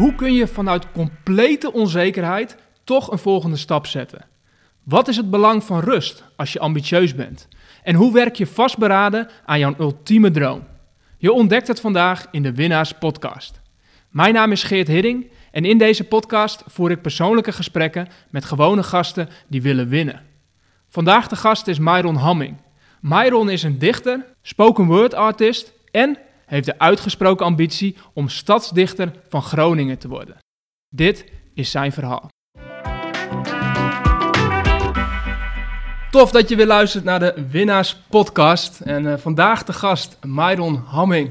Hoe kun je vanuit complete onzekerheid toch een volgende stap zetten? Wat is het belang van rust als je ambitieus bent? En hoe werk je vastberaden aan jouw ultieme droom? Je ontdekt het vandaag in de Winnaars Podcast. Mijn naam is Geert Hidding en in deze podcast voer ik persoonlijke gesprekken met gewone gasten die willen winnen. Vandaag de gast is Myron Hamming. Myron is een dichter, spoken word artist en heeft de uitgesproken ambitie om stadsdichter van Groningen te worden. Dit is zijn verhaal. Tof dat je weer luistert naar de Winnaars Podcast. En uh, vandaag de gast Myron Hamming.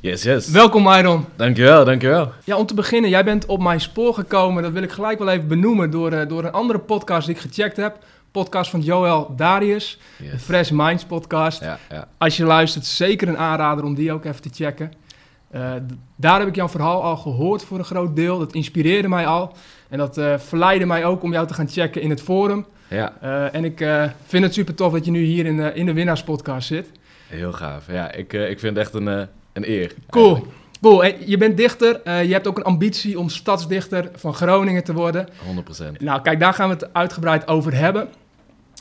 Yes, yes. Welkom Myron. Dankjewel, dankjewel. Ja, om te beginnen, jij bent op mijn spoor gekomen. Dat wil ik gelijk wel even benoemen door, uh, door een andere podcast die ik gecheckt heb. Podcast van Joel Darius, yes. de Fresh Minds podcast. Ja, ja. Als je luistert, zeker een aanrader om die ook even te checken. Uh, daar heb ik jouw verhaal al gehoord voor een groot deel. Dat inspireerde mij al. En dat uh, verleidde mij ook om jou te gaan checken in het forum. Ja. Uh, en ik vind het super tof dat je nu hier in de, in de winnaarspodcast zit. Heel gaaf. Ja, ik, ik vind het echt een, een eer. Cool. Eigenlijk. En je bent dichter. Uh, je hebt ook een ambitie om stadsdichter van Groningen te worden. 100%. Nou, kijk, daar gaan we het uitgebreid over hebben.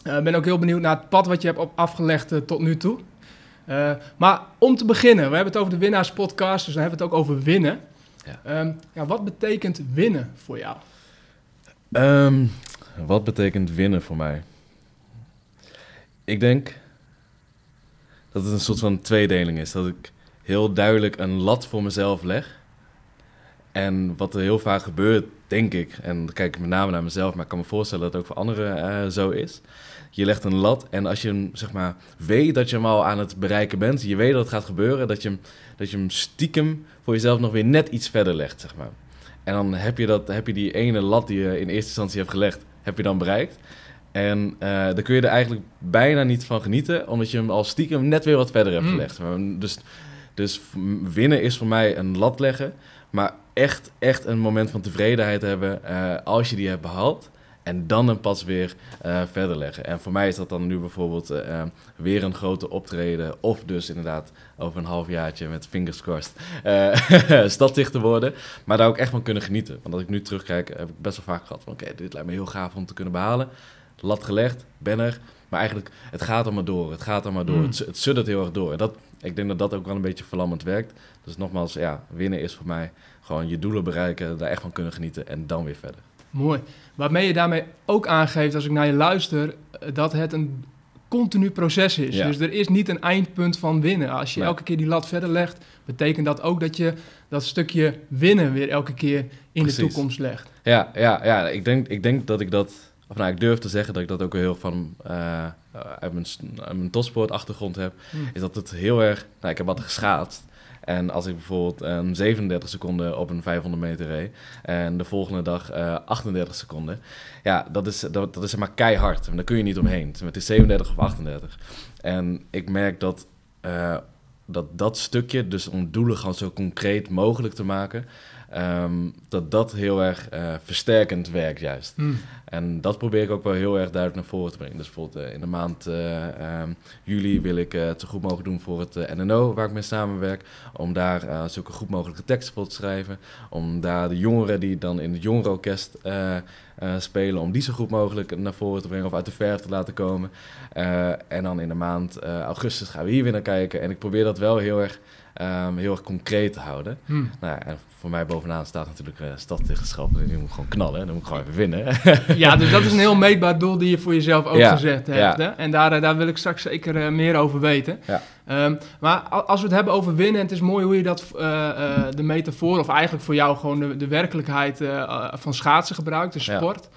Ik uh, ben ook heel benieuwd naar het pad wat je hebt op afgelegd uh, tot nu toe. maar om te beginnen, we hebben het over de winnaarspodcast, dus dan hebben we het ook over winnen. Ja. Um, ja, wat betekent winnen voor jou? Um, wat betekent winnen voor mij? Ik denk dat het een soort van tweedeling is. Dat ik heel duidelijk een lat voor mezelf leg. En wat er heel vaak gebeurt, denk ik, en dan kijk ik met name naar mezelf, maar ik kan me voorstellen dat het ook voor anderen uh, zo is. Je legt een lat en als je hem, zeg maar, weet dat je hem al aan het bereiken bent, je weet dat het gaat gebeuren, dat je hem, dat je hem stiekem voor jezelf nog weer net iets verder legt, zeg maar. En dan heb je, dat, heb je die ene lat die je in eerste instantie hebt gelegd, heb je dan bereikt. En uh, daar kun je er eigenlijk bijna niet van genieten, omdat je hem al stiekem net weer wat verder hebt mm. gelegd. Dus dus winnen is voor mij een lat leggen. Maar echt, echt een moment van tevredenheid hebben uh, als je die hebt behaald. En dan een pas weer uh, verder leggen. En voor mij is dat dan nu bijvoorbeeld uh, weer een grote optreden. Of dus inderdaad over een halfjaartje met fingers crossed staddicht te worden. Maar daar ook echt van kunnen genieten. Want als ik nu terugkijk, heb ik best wel vaak gehad van... Oké, dit lijkt me heel gaaf om te kunnen behalen. Lat gelegd, ben er. Maar eigenlijk, het gaat er maar door. Het gaat er maar door. Mm. Het, het suddert heel erg door. Dat, ik denk dat dat ook wel een beetje verlammend werkt. Dus nogmaals, ja, winnen is voor mij gewoon je doelen bereiken, daar echt van kunnen genieten en dan weer verder. Mooi. Waarmee je daarmee ook aangeeft, als ik naar je luister, dat het een continu proces is. Ja. Dus er is niet een eindpunt van winnen. Als je nee. elke keer die lat verder legt, betekent dat ook dat je dat stukje winnen weer elke keer in Precies. de toekomst legt. Ja, ja, ja. Ik, denk, ik denk dat ik dat, of nou, ik durf te zeggen dat ik dat ook heel van uh, uit mijn, uit mijn topsportachtergrond heb, hmm. is dat het heel erg... Nou, ik heb wat geschaatst. En als ik bijvoorbeeld een 37 seconden op een 500 meter reed en de volgende dag uh, 38 seconden, ja, dat is, dat, dat is maar keihard. En daar kun je niet omheen. Het is 37 of 38. En ik merk dat uh, dat, dat stukje, dus om doelen gewoon zo concreet mogelijk te maken, Um, dat dat heel erg uh, versterkend werkt juist. Mm. En dat probeer ik ook wel heel erg duidelijk naar voren te brengen. Dus bijvoorbeeld uh, in de maand uh, um, juli wil ik het zo goed mogelijk doen voor het NNO, waar ik mee samenwerk. Om daar zulke goed mogelijke teksten voor te schrijven. Om daar de jongeren die dan in het jongerenorkest spelen, om die zo goed mogelijk naar voren te brengen of uit de verf te laten komen. en dan in de maand augustus gaan we hier weer naar kijken. En ik probeer dat wel heel erg um, heel erg concreet te houden. Hmm. Nou ja, en voor mij bovenaan staat natuurlijk uh, staddichterschap. En die moet gewoon knallen. Dan moet ik gewoon even winnen. ja, dus dat is een heel meetbaar doel die je voor jezelf ook ja, gezet hebt. Ja. Hè? En daar, uh, daar wil ik straks zeker uh, meer over weten. Ja. Um, maar als we het hebben over winnen, en het is mooi hoe je dat, de metafoor, of eigenlijk voor jou gewoon de, de werkelijkheid van schaatsen gebruikt, de sport.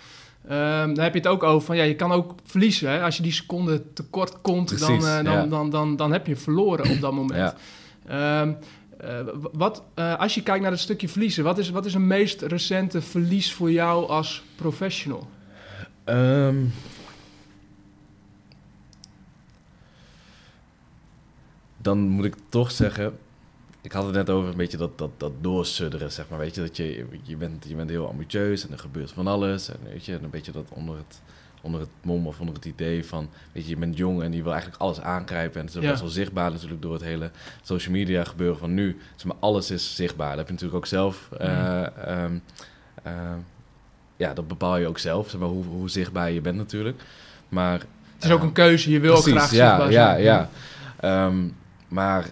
Um, dan heb je het ook over van ja, je kan ook verliezen. Hè? Als je die seconde tekort komt, dan, dan, dan, dan, dan, dan, heb je verloren op dat moment. Um, uh, wat, uh, als je kijkt naar het stukje verliezen, wat is, wat is een meest recente verlies voor jou als professional? Um, dan moet ik toch zeggen, ik had het net over een beetje dat, dat, dat doorsudderen, zeg maar. Weet je, dat je, je, bent, je bent heel ambitieus en er gebeurt van alles. En weet je, een beetje dat onder het, onder het mom of onder het idee van, weet je, je bent jong en je wil eigenlijk alles aangrijpen. En het is Ja. best wel zichtbaar natuurlijk door het hele social media gebeuren van nu. Zeg maar, alles is zichtbaar. Dat heb je natuurlijk ook zelf. eh, Mhm. ehm, eh, ja, dat bepaal je ook zelf, zeg maar, hoe, hoe zichtbaar je bent natuurlijk. Maar Het is ook een keuze, je wil ook graag ja, zichtbaar ja, zijn. ja. Ehm, maar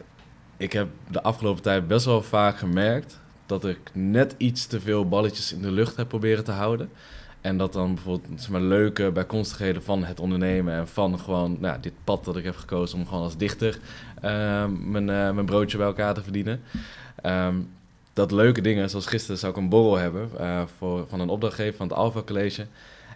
ik heb de afgelopen tijd best wel vaak gemerkt dat ik net iets te veel balletjes in de lucht heb proberen te houden. En dat dan bijvoorbeeld zeg maar, leuke bijkomstigheden van het ondernemen en van gewoon nou, dit pad dat ik heb gekozen om gewoon als dichter ehm, mijn, eh, mijn broodje bij elkaar te verdienen. Ehm, dat leuke dingen, zoals gisteren zou ik een borrel hebben eh, voor, van een opdrachtgever van het Alpha College.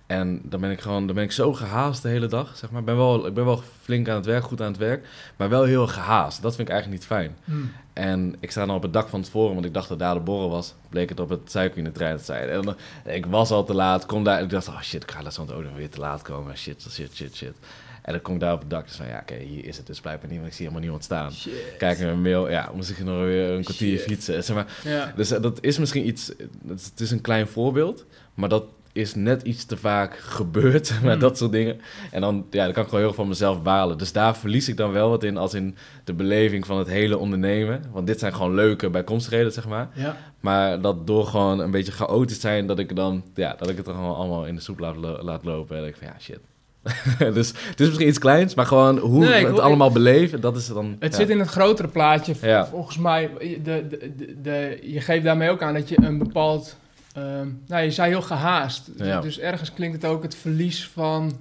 En dan ben ik gewoon, dan ben ik zo gehaast de hele dag, zeg maar. Ik ben wel, ik ben wel flink aan het werk, goed aan het werk, maar wel heel gehaast. Dat vind ik eigenlijk niet fijn. Hmm. En ik sta dan op het dak van het forum, want ik dacht dat daar de borrel was. Bleek het op het suiker in de trein te zijn. En dan, ik was al te laat, kom daar. Ik dacht, oh shit, ik ga laatst ook nog weer te laat komen. Shit, shit, shit, shit. En dan kom ik daar op het dak. Dus van, ja, oké, hier is het dus blijkbaar niet, want ik zie helemaal niemand staan. Shit. Kijk naar mijn mail, ja, moest ik nog weer een kwartier Shit. fietsen. Zeg maar, Ja. dus eh, dat is misschien iets, het is een klein voorbeeld, maar dat is net iets te vaak gebeurd met Hmm. dat soort dingen. En dan, ja, dan kan ik gewoon heel erg van mezelf balen. Dus daar verlies ik dan wel wat in, als in de beleving van het hele ondernemen. Want dit zijn gewoon leuke bijkomstigheden, zeg maar. ja. Maar dat door gewoon een beetje chaotisch zijn, dat ik dan, ja, dat ik het dan gewoon allemaal in de soep laat, lo- laat lopen. En denk ik van, ja, shit. dus het is misschien iets kleins, maar gewoon hoe Nee, we het ik- allemaal beleven, dat is dan... Het ja. zit in het grotere plaatje. Ja. Volgens mij, de, de, de- je geeft daarmee ook aan dat je een bepaald... ehm, nou, je zei heel gehaast. Ja. Dus ergens klinkt het ook het verlies van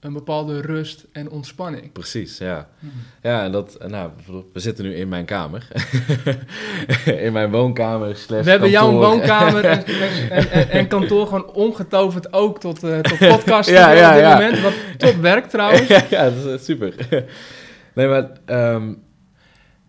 een bepaalde rust en ontspanning. Precies, ja. Mhm. Ja, en dat, nou, we zitten nu in mijn kamer. in mijn woonkamer We hebben jouw woonkamer en, en, en, en kantoor gewoon omgetoverd ook tot, eh tot podcast Ja, ja, op dit ja. moment. Wat top werkt trouwens. ja, dat is super. nee, maar ehm,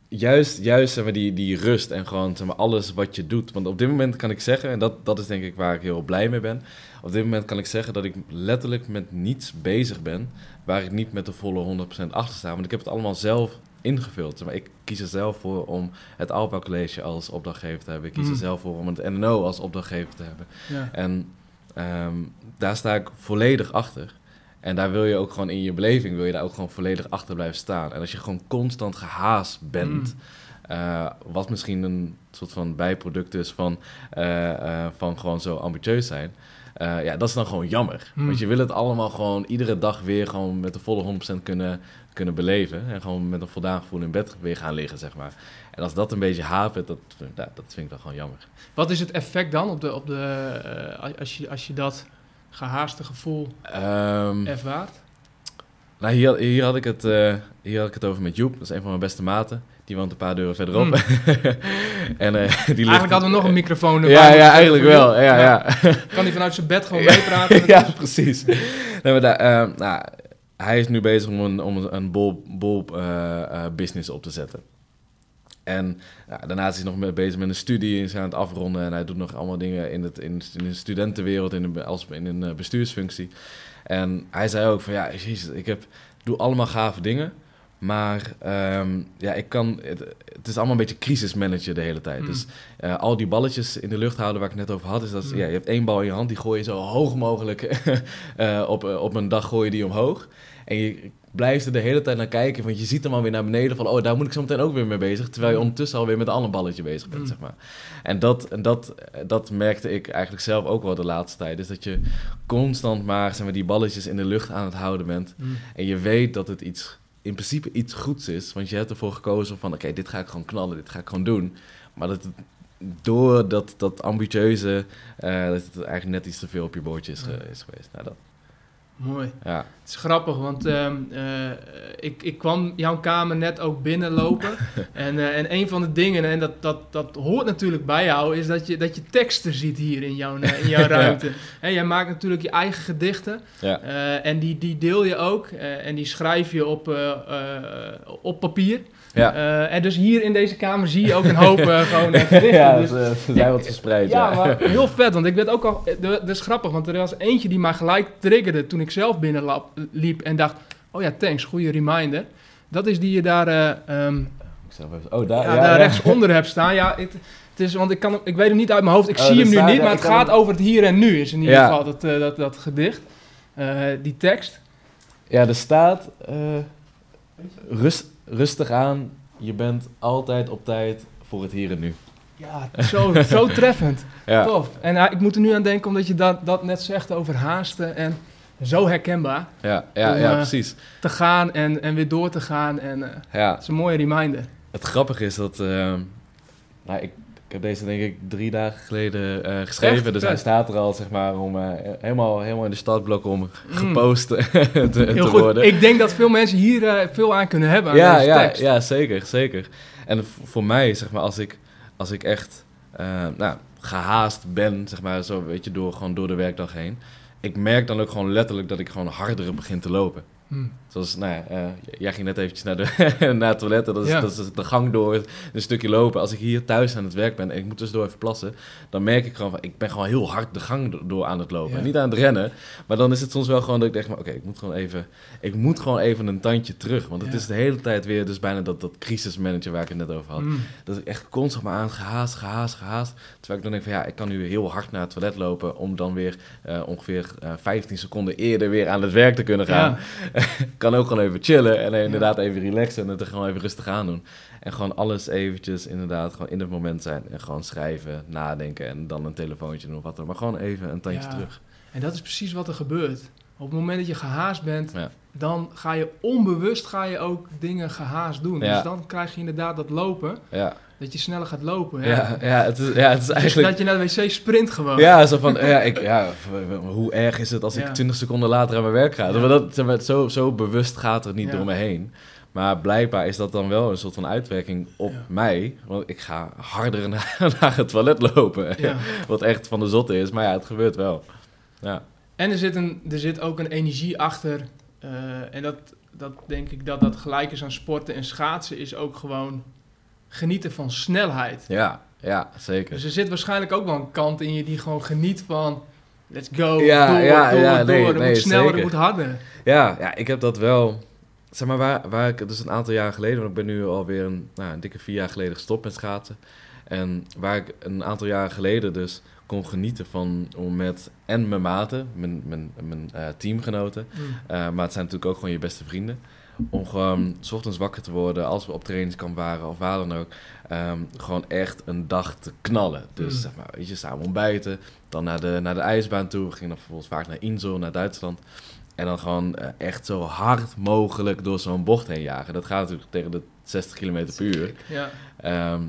juist, juist zeg maar, die, die rust en gewoon zeg maar, alles wat je doet. Want op dit moment kan ik zeggen, en dat, dat is denk ik waar ik heel blij mee ben. Op dit moment kan ik zeggen dat ik letterlijk met niets bezig ben waar ik niet met de volle 100% achter sta. Want ik heb het allemaal zelf ingevuld. Zeg maar ik kies er zelf voor om het Alpha College als opdrachtgever te hebben. Ik kies er Mm. zelf voor om het NNO als opdrachtgever te hebben. Ja. En ehm, daar sta ik volledig achter. En daar wil je ook gewoon in je beleving, wil je daar ook gewoon volledig achter blijven staan. En als je gewoon constant gehaast bent, eh, wat misschien een soort van bijproduct is van, eh, eh, van gewoon zo ambitieus zijn. ja, dat is dan gewoon jammer. Hmm. Want je wil het allemaal gewoon iedere dag weer gewoon met de volle 100% kunnen, kunnen beleven. En gewoon met een voldaan gevoel in bed weer gaan liggen, zeg maar. En als dat een beetje hapert, dat, dat vind ik dan gewoon jammer. Wat is het effect dan op de, op de, als, je, als je dat gehaaste gevoel Ehm, ervaart? Nou, hier, hier, had ik het, eh, hier had ik het over met Joep. Dat is een van mijn beste maten. Die woont een paar deuren verderop. Mm. en, eh, die ligt- Eigenlijk hadden we nog een microfoon erbij. Ja, ja, eigenlijk wel. Ja, ja. Kan hij vanuit zijn bed gewoon meepraten? ja, precies. Nee, maar daar, eh, nou, hij is nu bezig om een, om een bol, bol eh, business op te zetten. En ja, daarnaast is hij nog mee bezig met een studie, is aan het afronden en hij doet nog allemaal dingen in, het, in, in de studentenwereld, in, een- als, in een eh, bestuursfunctie. En hij zei ook van ja, jezus, ik heb, doe allemaal gave dingen, maar ehm, ja, ik kan, het, het is allemaal een beetje crisismanager de hele tijd. Mm. Dus eh, al die balletjes in de lucht houden waar ik net over had, is dat Mm. ja, je hebt één bal in je hand, die gooi je zo hoog mogelijk eh, op, op een dag gooi je die omhoog. En je blijft er de hele tijd naar kijken, want je ziet hem alweer naar beneden van, oh, daar moet ik zo meteen ook weer mee bezig. Terwijl je Mm. ondertussen alweer met een ander balletje bezig bent, Mm. zeg maar. En, dat, en dat, dat merkte ik eigenlijk zelf ook wel de laatste tijd. is dat je constant maar, zeg maar die balletjes in de lucht aan het houden bent. Mm. En je weet dat het iets, in principe iets goeds is. Want je hebt ervoor gekozen van, oké, dit ga ik gewoon knallen, dit ga ik gewoon doen. Maar dat het, door dat, dat ambitieuze, eh, dat het eigenlijk net iets te veel op je boordje is, is geweest. Nou, dat, Mooi. ja. Het is grappig, want ehm, eh, ik, ik kwam jouw kamer net ook binnenlopen. en, eh, en een van de dingen, en dat, dat, dat hoort natuurlijk bij jou, is dat je, dat je teksten ziet hier in jouw, eh, in jouw Ja. ruimte. Hè, jij maakt natuurlijk je eigen gedichten. Ja. en die, die deel je ook. en die schrijf je op, op papier. Ja. Eh, en dus hier in deze kamer zie je ook een hoop eh, gewoon eh, gedichten. ja, Dus- ze, ze zijn wat verspreid, ja, ja. maar heel vet, want ik werd ook al... eh, Dat is grappig, want er was eentje die mij gelijk triggerde toen ik zelf binnenliep en dacht... Oh ja, thanks, goede reminder. Dat is die je daar, even- Oh, daar, ja, ja, daar rechtsonder hebt staan. Ja, het, het is, want ik, kan, ik weet hem niet uit mijn hoofd. Ik Oh, zie hem nu niet, maar het gaat hem- over het hier en nu is in ieder geval dat, dat, dat gedicht. Die tekst. Ja, er staat rust, rustig aan. Je bent altijd op tijd voor het hier en nu. Ja, zo, zo treffend. Ja, Tof. En eh, ik moet er nu aan denken omdat je dat, dat net zegt over haasten. En zo herkenbaar. ja, ja, Om, ja eh, precies. Te gaan en, en weer door te gaan. En eh, Ja, het is een mooie reminder. het grappige is dat... eh, nou, ik, ik heb deze denk ik drie dagen geleden eh, geschreven. Echt? Dus hij staat er al, zeg maar, om, eh, helemaal, helemaal in de startblok om Mm. gepost te, te Heel goed. worden. Ik denk dat veel mensen hier eh, veel aan kunnen hebben aan ja, ja, tekst. ja, zeker, zeker. En voor mij, zeg maar, als ik, als ik echt nou, gehaast ben, zeg maar, zo weet je, door, gewoon door de werkdag heen. Ik merk dan ook gewoon letterlijk dat ik gewoon harder begin te lopen. Hm. Zoals, nou ja, eh, jij ging net eventjes naar, de, naar het toilet. Dat is, Ja. dat is de gang door, een stukje lopen. Als ik hier thuis aan het werk ben en ik moet tussendoor even plassen... dan merk ik gewoon van, ik ben gewoon heel hard de gang do- door aan het lopen. Ja. Niet aan het rennen, maar dan is het soms wel gewoon dat ik denk... maar oké, ik moet gewoon even ik moet gewoon even een tandje terug. Want het is de hele tijd weer dus bijna dat, dat crisismanager waar ik het net over had. Hm. Dat ik echt constant maar aan gehaast, gehaast, gehaast. Terwijl ik dan denk van ja, ik kan nu heel hard naar het toilet lopen... om dan weer eh, ongeveer eh 15 seconden eerder weer aan het werk te kunnen gaan. kan ook gewoon even chillen en inderdaad even relaxen en het er gewoon even rustig aan doen. En gewoon alles eventjes inderdaad gewoon in het moment zijn en gewoon schrijven, nadenken en dan een telefoontje doen of wat dan. Maar gewoon even een tandje Ja. terug. En dat is precies wat er gebeurt. Op het moment dat je gehaast bent, Ja. dan ga je onbewust ga je ook dingen gehaast doen. Ja. Dus dan krijg je inderdaad dat lopen, Ja, dat je sneller gaat lopen. ja, ja, het, is, ja het is Dus eigenlijk... dat je naar de wc sprint gewoon. Ja, zo van, ja, ik, ja, hoe erg is het als ik Ja. 20 seconden later aan mijn werk ga? Maar dat, zo, zo bewust gaat het niet door me heen. Maar blijkbaar is dat dan wel een soort van uitwerking op Ja. mij. Want ik ga harder naar, naar het toilet lopen. Ja. Wat echt van de zotte is. Maar ja, het gebeurt wel. Ja, En er zit, een, er zit ook een energie achter. eh, en dat, dat denk ik dat dat gelijk is aan sporten en schaatsen, is ook gewoon genieten van snelheid. ja, ja zeker. Dus er zit waarschijnlijk ook wel een kant in je die gewoon geniet van. Let's go, Ja, door, ja, door, ja, door. nee, moet sneller, het moet harder. Ja, ja, ik heb dat wel. Zeg maar, waar, waar ik dus een aantal jaar geleden, want ik ben nu alweer een, nou, een dikke vier jaar geleden gestopt met schaatsen. En waar ik een aantal jaar geleden dus kon genieten van om met en mijn maten, mijn, mijn, mijn eh, teamgenoten, Mm. eh, maar het zijn natuurlijk ook gewoon je beste vrienden. Om gewoon 's ochtends wakker te worden, als we op trainingskamp waren of waar dan ook. ehm, gewoon echt een dag te knallen. Dus Mm. zeg maar, weet je, samen ontbijten. Dan naar de, naar de ijsbaan toe. We gingen dan vervolgens vaak naar Insel, naar Duitsland. En dan gewoon eh, echt zo hard mogelijk door zo'n bocht heen jagen. Dat gaat natuurlijk tegen de 60 km per uur. Ja. Ehm,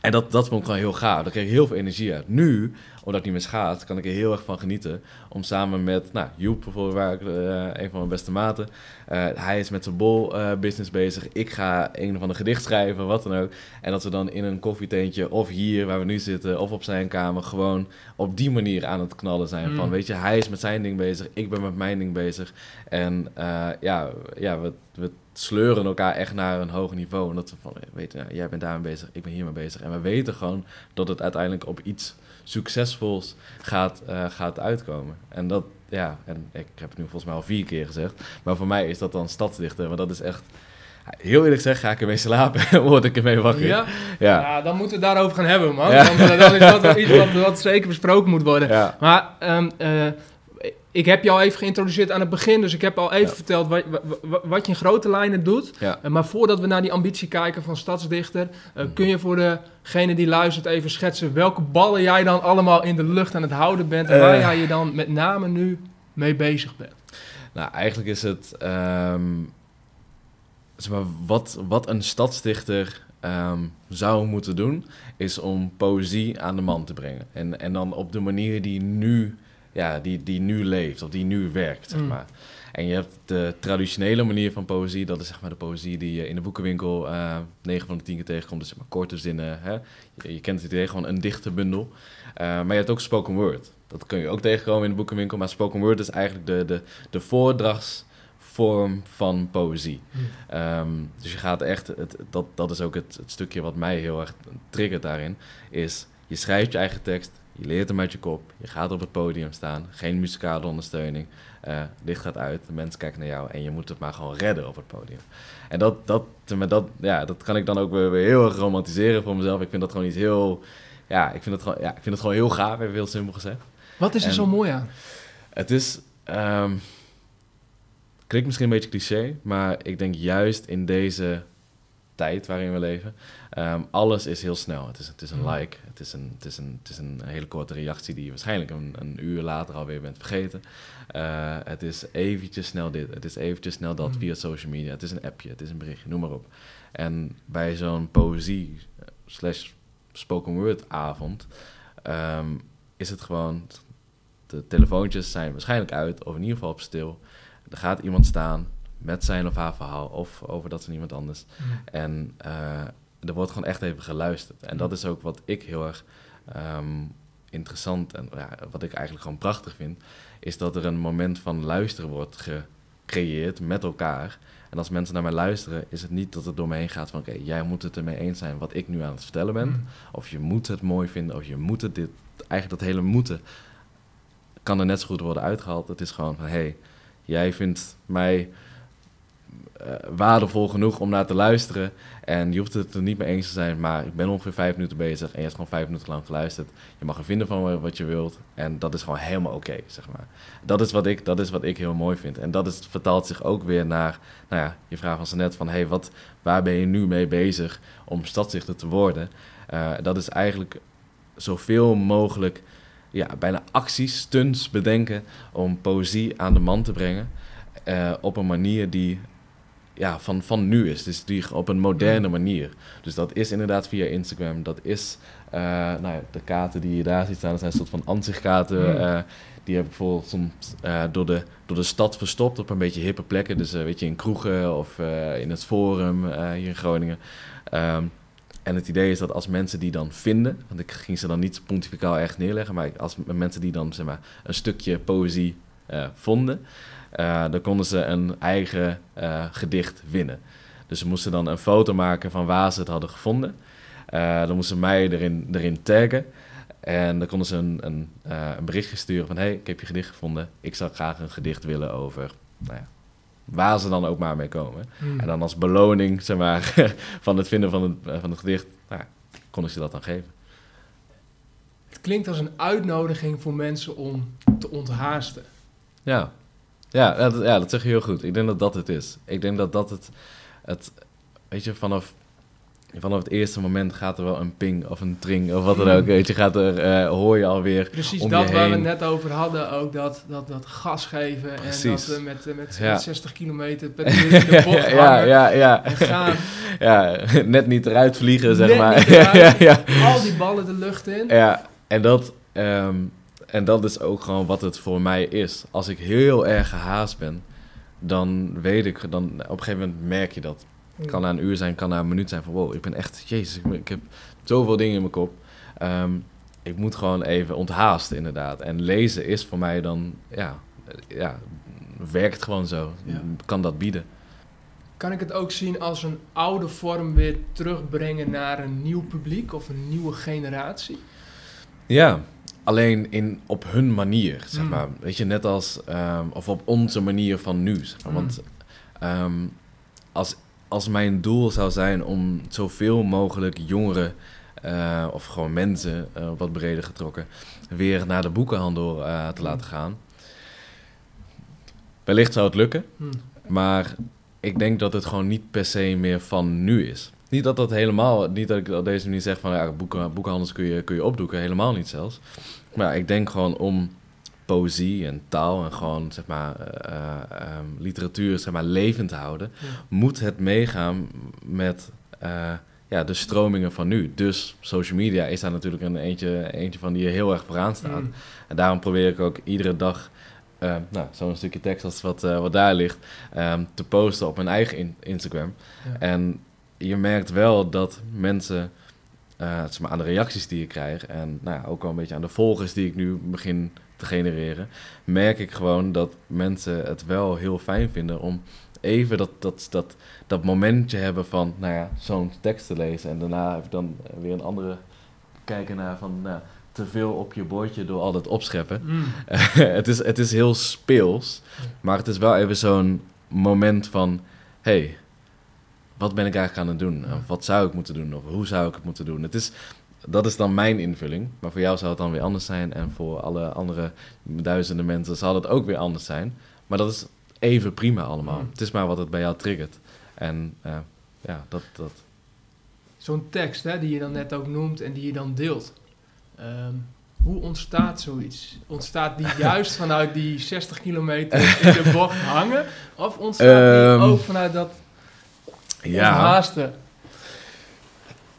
en dat, dat vond ik gewoon heel gaaf. Daar kreeg ik heel veel energie uit. Nu, omdat ik niet meer schaats, kan ik er heel erg van genieten. Om samen met, nou, Joep bijvoorbeeld, waar ik, eh, een van mijn beste maten. eh, hij is met zijn bol eh, business bezig. Ik ga een of ander gedicht schrijven, wat dan ook. En dat we dan in een koffietentje, of hier waar we nu zitten, of op zijn kamer, gewoon op die manier aan het knallen zijn. Mm. Van, weet je, hij is met zijn ding bezig, ik ben met mijn ding bezig. En ja, ja we, we sleuren elkaar echt naar een hoger niveau. En dat we van, eh, weet je, jij bent daarmee bezig, ik ben hiermee bezig. En we weten gewoon dat het uiteindelijk op iets succesvols gaat, eh, gaat uitkomen. En dat, ja, en ik heb het nu volgens mij al vier keer gezegd. Maar voor mij is dat dan stadsdichter. Want dat is echt, heel eerlijk gezegd, ga ik ermee slapen en word ik ermee wakker. Ja? Ja. Ja, dan moeten we het daarover gaan hebben, man. Ja. Want eh, dat is dat wel iets wat, wat zeker besproken moet worden. Ja. Maar ehm, eh, ik heb je al even geïntroduceerd aan het begin, dus ik heb al even Ja. verteld wat, wa- wa- wat je in grote lijnen doet. Ja. Eh, maar voordat we naar die ambitie kijken van Stadsdichter, eh, Mhm. kun je voor degene die luistert even schetsen welke ballen jij dan allemaal in de lucht aan het houden bent en waar Eh. jij je dan met name nu mee bezig bent? Nou, eigenlijk is het. ehm, zeg maar, wat, wat een stadsdichter ehm, zou moeten doen, is om poëzie aan de man te brengen. En, en dan op de manier die nu, ja, die, die nu leeft, of die nu werkt, zeg Mm. maar. En je hebt de traditionele manier van poëzie, dat is zeg maar de poëzie die je in de boekenwinkel eh 9 van de 10 keer tegenkomt. Dus zeg maar korte zinnen. Hè? Je, je kent het idee, gewoon een dichte bundel. Eh, maar je hebt ook spoken word. Dat kun je ook tegenkomen in de boekenwinkel. Maar spoken word is eigenlijk de, de, de voordragsvorm van poëzie. Ehm, dus je gaat echt, het, dat, dat is ook het, het stukje wat mij heel erg triggert daarin, is je schrijft je eigen tekst, je leert hem uit je kop, je gaat op het podium staan, geen muzikale ondersteuning, eh licht gaat uit, de mensen kijken naar jou en je moet het maar gewoon redden op het podium. En dat, dat, maar dat, ja, dat kan ik dan ook weer, weer heel erg romantiseren voor mezelf. Ik vind dat gewoon iets heel, ja, ik vind het gewoon, ja, ik vind het gewoon heel gaaf, even heel simpel gezegd. Wat is er En- zo mooi aan? Het is, Ehm, klinkt misschien een beetje cliché, maar ik denk juist in deze tijd waarin we leven, ehm, alles is heel snel. Het is, het is een Mm. like, het is een, het, is een, het is een hele korte reactie die je waarschijnlijk een, een uur later alweer bent vergeten. Eh, het is eventjes snel dit, het is eventjes snel dat Mm. via social media. Het is een appje, het is een berichtje, noem maar op. En bij zo'n poëzie eh, slash spoken word avond ehm, is het gewoon... De telefoontjes zijn waarschijnlijk uit, of in ieder geval op stil. Er gaat iemand staan met zijn of haar verhaal, of over dat van iemand anders. En eh, er wordt gewoon echt even geluisterd. En dat is ook wat ik heel erg ehm, interessant en ja, wat ik eigenlijk gewoon prachtig vind, is dat er een moment van luisteren wordt gecreëerd met elkaar. En als mensen naar mij luisteren, is het niet dat het door me heen gaat van oké, jij moet het ermee eens zijn wat ik nu aan het vertellen ben. Mm. Of je moet het mooi vinden, of je moet het dit. Eigenlijk dat hele moeten kan er net zo goed worden uitgehaald. Het is gewoon van hé, hey, jij vindt mij eh, waardevol genoeg om naar te luisteren. En je hoeft het er niet mee eens te zijn, maar ik ben ongeveer vijf minuten bezig en je hebt gewoon vijf minuten lang geluisterd. Je mag er vinden van wat je wilt en dat is gewoon helemaal oké, zeg maar. Dat is, wat ik, dat is wat ik heel mooi vind. En dat is, vertaalt zich ook weer naar, nou ja, je vraag was net van, hey, wat, waar ben je nu mee bezig om stadsdichter te worden? Eh, dat is eigenlijk zoveel mogelijk, ja, bijna acties, stunts bedenken om poëzie aan de man te brengen. eh, op een manier die ja, van, van nu is. Dus die op een moderne manier. Dus dat is inderdaad via Instagram. Dat is eh, nou ja, de kaarten die je daar ziet staan. Dat zijn een soort van ansichtkaarten. Mm. eh, die heb ik bijvoorbeeld soms eh, door, de, door de stad verstopt op een beetje hippe plekken. Dus weet je, in kroegen of in het forum hier in Groningen. Ehm, en het idee is dat als mensen die dan vinden, want ik ging ze dan niet pontificaal echt neerleggen, maar als mensen die dan zeg maar, een stukje poëzie vonden, dan konden ze een eigen eh, gedicht winnen. Dus ze moesten dan een foto maken van waar ze het hadden gevonden. Eh, dan moesten ze mij erin, erin taggen. En dan konden ze een, een, eh, een berichtje sturen van... hey, ik heb je gedicht gevonden. Ik zou graag een gedicht willen over... Nou ja, waar ze dan ook maar mee komen. Mm. En dan als beloning, zeg maar, van het vinden van het, eh, van het gedicht... Nou, ja, kon ik ze dat dan geven. Het klinkt als een uitnodiging voor mensen om te onthaasten. Ja, ja, dat, ja, dat zeg je heel goed. Ik denk dat dat het is. Ik denk dat dat het, het weet je, vanaf, vanaf het eerste moment gaat er wel een ping of een tring of wat dan ook. Weet je, gaat er, eh, hoor je alweer. Precies Om dat waar we net over hadden, ook dat, dat, dat gas geven en dat we met, eh, met, Ja. met 60 kilometer per uur in de bocht ja, ja, ja. en gaan. ja, net niet eruit vliegen, zeg Net maar. eruit. ja, ja. Al die ballen de lucht in. Ja, en dat, ehm, en dat is ook gewoon wat het voor mij is. Als ik heel erg gehaast ben, dan weet ik, dan op een gegeven moment merk je dat. Het kan na een uur zijn, kan na een minuut zijn van wow, ik ben echt, jezus, ik, ben- ik heb zoveel dingen in mijn kop. Ehm, ik moet gewoon even onthaasten inderdaad. En lezen is voor mij dan, ja, ja werkt gewoon zo. Ja. Kan dat bieden. Kan ik het ook zien als een oude vorm weer terugbrengen naar een nieuw publiek of een nieuwe generatie? Ja, alleen in, op hun manier, zeg Mm. maar. Weet je, net als, ehm, of op onze manier van nu, zeg maar. Mm. Want ehm, als, als mijn doel zou zijn om zoveel mogelijk jongeren, eh, of gewoon mensen, eh, wat breder getrokken, weer naar de boekenhandel eh, te Mm. laten gaan. Wellicht zou het lukken, maar ik denk dat het gewoon niet per se meer van nu is. Niet dat dat helemaal, niet dat ik op deze manier zeg van ja, boeken, boekhandels kun je, kun je opdoeken, helemaal niet zelfs. Maar ik denk gewoon om poëzie en taal en gewoon zeg maar eh, eh, ehm, literatuur zeg maar levend te houden, Ja. moet het meegaan met eh, ja, de stromingen van nu. Dus social media is daar natuurlijk een eentje, eentje van die er heel erg vooraan staat. Hm. En daarom probeer ik ook iedere dag nou, zo'n stukje tekst als wat, wat daar ligt ehm, te posten op mijn eigen in- Instagram. Ja. En je merkt wel dat mensen, eh, zeg maar aan de reacties die ik krijg en nou ja, ook wel een beetje aan de volgers die ik nu begin te genereren, merk ik gewoon dat mensen het wel heel fijn vinden om even dat, dat, dat, dat momentje hebben van nou ja, zo'n tekst te lezen en daarna even dan weer een andere kijken naar van nou, te veel op je bordje door al dat opscheppen. Hm. het, is, het is heel speels, maar het is wel even zo'n moment van... hey, wat ben ik eigenlijk aan het doen? Of wat zou ik moeten doen? Of hoe zou ik het moeten doen? Het is dat is dan mijn invulling. Maar voor jou zou het dan weer anders zijn. En voor alle andere duizenden mensen zal het ook weer anders zijn. Maar dat is even prima allemaal. Mm. Het is maar wat het bij jou triggert. En eh, ja, dat, dat. Zo'n tekst hè, die je dan net ook noemt en die je dan deelt. Ehm, hoe ontstaat zoiets? Ontstaat die juist vanuit die 60 kilometer in de bocht hangen? Of ontstaat Ehm, die ook vanuit dat Ja, haasten?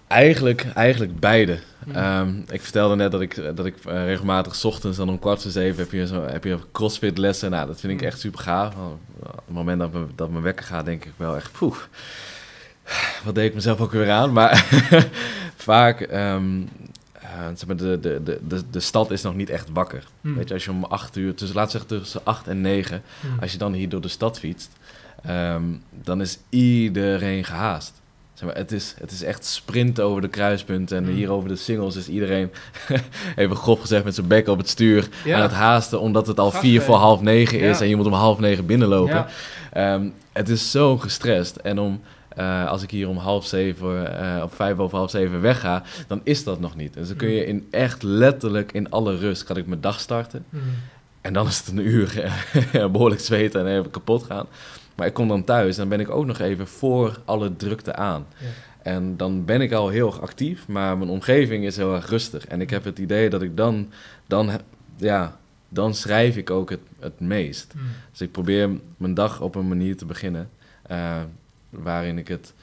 eigenlijk, eigenlijk beide. Hmm. Ehm, ik vertelde net dat ik, dat ik eh, regelmatig 's ochtends dan om kwart voor zeven heb je, zo, heb je crossfit lessen. Nou, dat vind ik Mm. echt super gaaf. Op het moment dat, me, dat mijn wekker gaat, denk ik wel echt, poeh, wat deed ik mezelf ook weer aan. Maar vaak, zeg maar, de, de, de, de, de stad is nog niet echt wakker. Hmm. Weet je, als je om acht uur, tussen, laat zeggen tussen acht en negen, Hmm. als je dan hier door de stad fietst, ehm, dan is iedereen gehaast. Zeg maar, het, is, het is echt sprinten over de kruispunten. En Mm. hier over de singles is iedereen, even grof gezegd, met zijn bek op het stuur Ja. aan het haasten. Omdat het al vier voor half negen is Ja. en je moet om half negen binnenlopen. Ja. Ehm, het is zo gestrest. En om, eh, als ik hier om half zeven, eh op vijf over half zeven wegga, dan is dat nog niet. Dus dan kun je Mm. in echt letterlijk in alle rust, kan ik mijn dag starten. Hmm. En dan is het een uur eh, behoorlijk zweten en even kapot gaan. Maar ik kom dan thuis en dan ben ik ook nog even voor alle drukte aan. Ja. En dan ben ik al heel erg actief, maar mijn omgeving is heel erg rustig. En ik heb het idee dat ik dan, dan, ja, dan schrijf ik ook het, het meest. Hmm. Dus ik probeer mijn dag op een manier te beginnen eh, waarin ik het,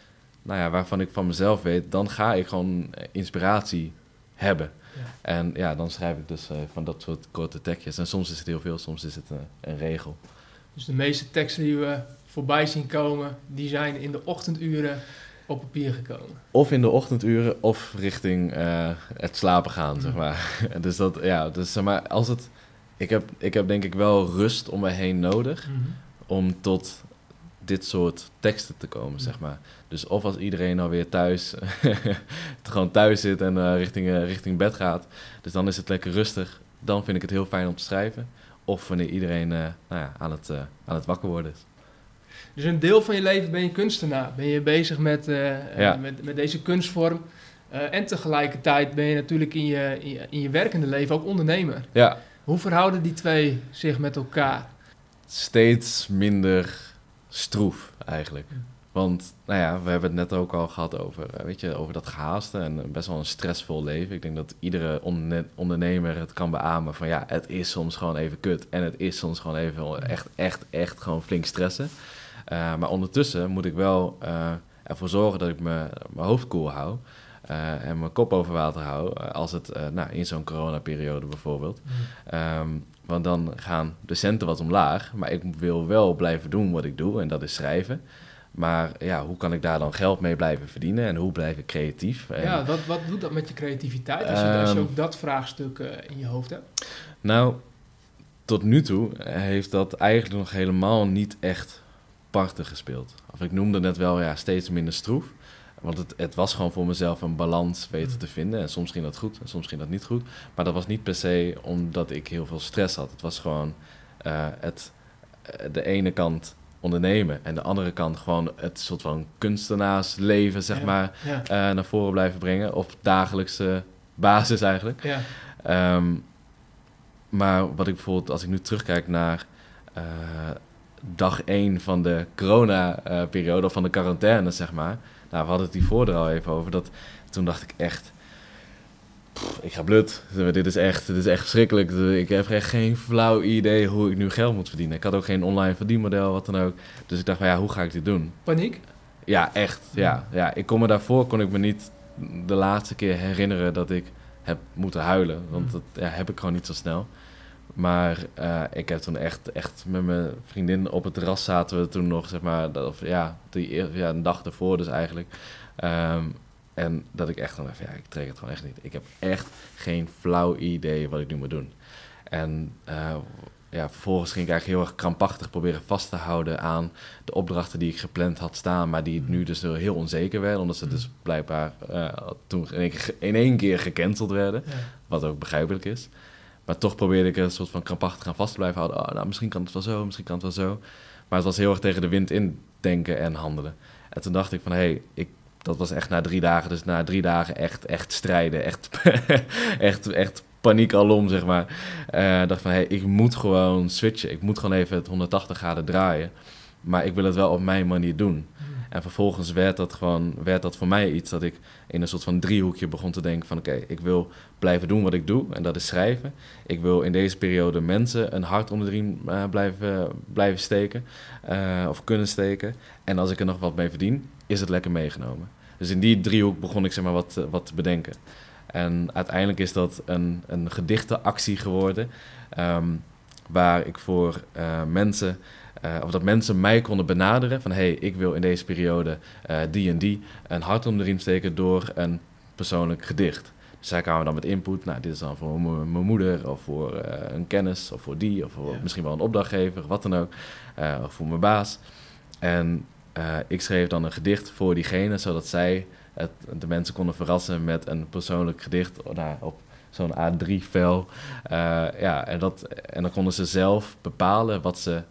nou ja, waarvan ik van mezelf weet, dan ga ik gewoon inspiratie hebben. Ja. En ja, dan schrijf ik dus eh, van dat soort korte tekstjes. En soms is het heel veel, soms is het eh, een regel. Dus de meeste teksten die we voorbij zien komen, die zijn in de ochtenduren op papier gekomen. Of in de ochtenduren, of richting eh, het slapen gaan, zeg Mm. maar. dus dat, ja, dus zeg maar, als het... Ik heb, ik heb denk ik wel rust om me heen nodig om tot dit soort teksten te komen, zeg maar. Dus of als iedereen alweer thuis, gewoon thuis zit en eh, richting, eh, richting bed gaat, dus dan is het lekker rustig. Dan vind ik het heel fijn om te schrijven. Of wanneer iedereen nou ja, aan, het, aan het wakker worden is. Dus een deel van je leven ben je kunstenaar. Ben je bezig met, eh, eh, Ja. met, met deze kunstvorm. Eh, en tegelijkertijd ben je natuurlijk in je, in, je, in je werkende leven ook ondernemer. Ja, Hoe verhouden die twee zich met elkaar? steeds minder stroef eigenlijk. Want, nou ja, we hebben het net ook al gehad over, weet je, over dat gehaaste en best wel een stressvol leven. Ik denk dat iedere onderne- ondernemer het kan beamen van ja, het is soms gewoon even kut. En het is soms gewoon even echt, echt, echt gewoon flink stressen. Eh, maar ondertussen moet ik wel eh, ervoor zorgen dat ik me- mijn hoofd koel hou. eh, en mijn kop over water hou. als het, nou, in zo'n coronaperiode bijvoorbeeld. Ehm, want dan gaan de centen wat omlaag. Maar ik wil wel blijven doen wat ik doe. En dat is schrijven. Maar ja, hoe kan ik daar dan geld mee blijven verdienen? En hoe blijf ik creatief? En, Ja, wat, wat doet dat met je creativiteit als je, als je Ehm. ook dat vraagstuk in je hoofd hebt? Nou, tot nu toe heeft dat eigenlijk nog helemaal niet echt parten gespeeld. Of ik noemde net wel ja, steeds minder stroef. Want het, het was gewoon voor mezelf een balans weten te vinden. En soms ging dat goed en soms ging dat niet goed. Maar dat was niet per se omdat ik heel veel stress had. Het was gewoon eh, het, eh, de ene kant ondernemen en de andere kant gewoon het soort van kunstenaarsleven, zeg Ja. maar, Ja, eh, naar voren blijven brengen. Op dagelijkse basis eigenlijk. ja. Ehm, maar wat ik bijvoorbeeld, als ik nu terugkijk naar dag 1 van de corona-periode, of van de quarantaine, zeg maar. Nou, we hadden het hiervoor er al even over. Dat, toen dacht ik echt, pff, ik ga blut. Dit is echt, dit is echt verschrikkelijk. Ik heb echt geen flauw idee hoe ik nu geld moet verdienen. Ik had ook geen online verdienmodel, wat dan ook. Dus ik dacht van ja, hoe ga ik dit doen? Paniek? Ja, echt. Ja, ja. Ik kon me daarvoor kon ik me niet de laatste keer herinneren dat ik heb moeten huilen. Want dat ja, heb ik gewoon niet zo snel. Maar eh, ik heb toen echt, echt met mijn vriendin op het terras zaten we toen nog, zeg maar, dat, of, ja, die, ja, een dag ervoor dus eigenlijk. Ehm, en dat ik echt dan even, ja, ik trek het gewoon echt niet. Ik heb echt geen flauw idee wat ik nu moet doen. En eh, ja, vervolgens ging ik eigenlijk heel erg krampachtig proberen vast te houden aan de opdrachten die ik gepland had staan, maar die nu dus heel onzeker werden, omdat ze dus blijkbaar eh, toen in één, keer, in één keer gecanceld werden, Ja. wat ook begrijpelijk is. Maar toch probeerde ik een soort van krampachtig aan vast te blijven houden. Oh, nou, misschien kan het wel zo, misschien kan het wel zo. Maar het was heel erg tegen de wind in denken en handelen. En toen dacht ik van, hé, hey, ik dat was echt na drie dagen. Dus na drie dagen echt, echt strijden. Echt, echt, echt paniek alom, zeg maar. Uh, dacht van, hey, ik moet gewoon switchen. Ik moet gewoon even het 180 graden draaien. Maar ik wil het wel op mijn manier doen. En vervolgens werd dat gewoon, werd dat voor mij iets dat ik in een soort van driehoekje begon te denken van oké, ik wil blijven doen wat ik doe en dat is schrijven. Ik wil in deze periode mensen een hart onder de riem uh, blijven, blijven steken uh, of kunnen steken. En als ik er nog wat mee verdien, is het lekker meegenomen. Dus in die driehoek begon ik zeg maar wat, wat te bedenken. En uiteindelijk is dat een, een gedichtenactie geworden. Um, waar ik voor mensen uh, of dat mensen mij konden benaderen van hey, ik wil in deze periode uh, die en die een hart om de riem steken door een persoonlijk gedicht. Dus zij kwamen dan met input. Nou, dit is dan voor mijn moeder of voor uh, een kennis of voor die of voor ja. misschien wel een opdrachtgever, wat dan ook. of voor mijn baas. En ik schreef dan een gedicht voor diegene, zodat zij het, de mensen konden verrassen met een persoonlijk gedicht nou, op zo'n A3-vel. ja, en, dat, en dan konden ze zelf bepalen wat ze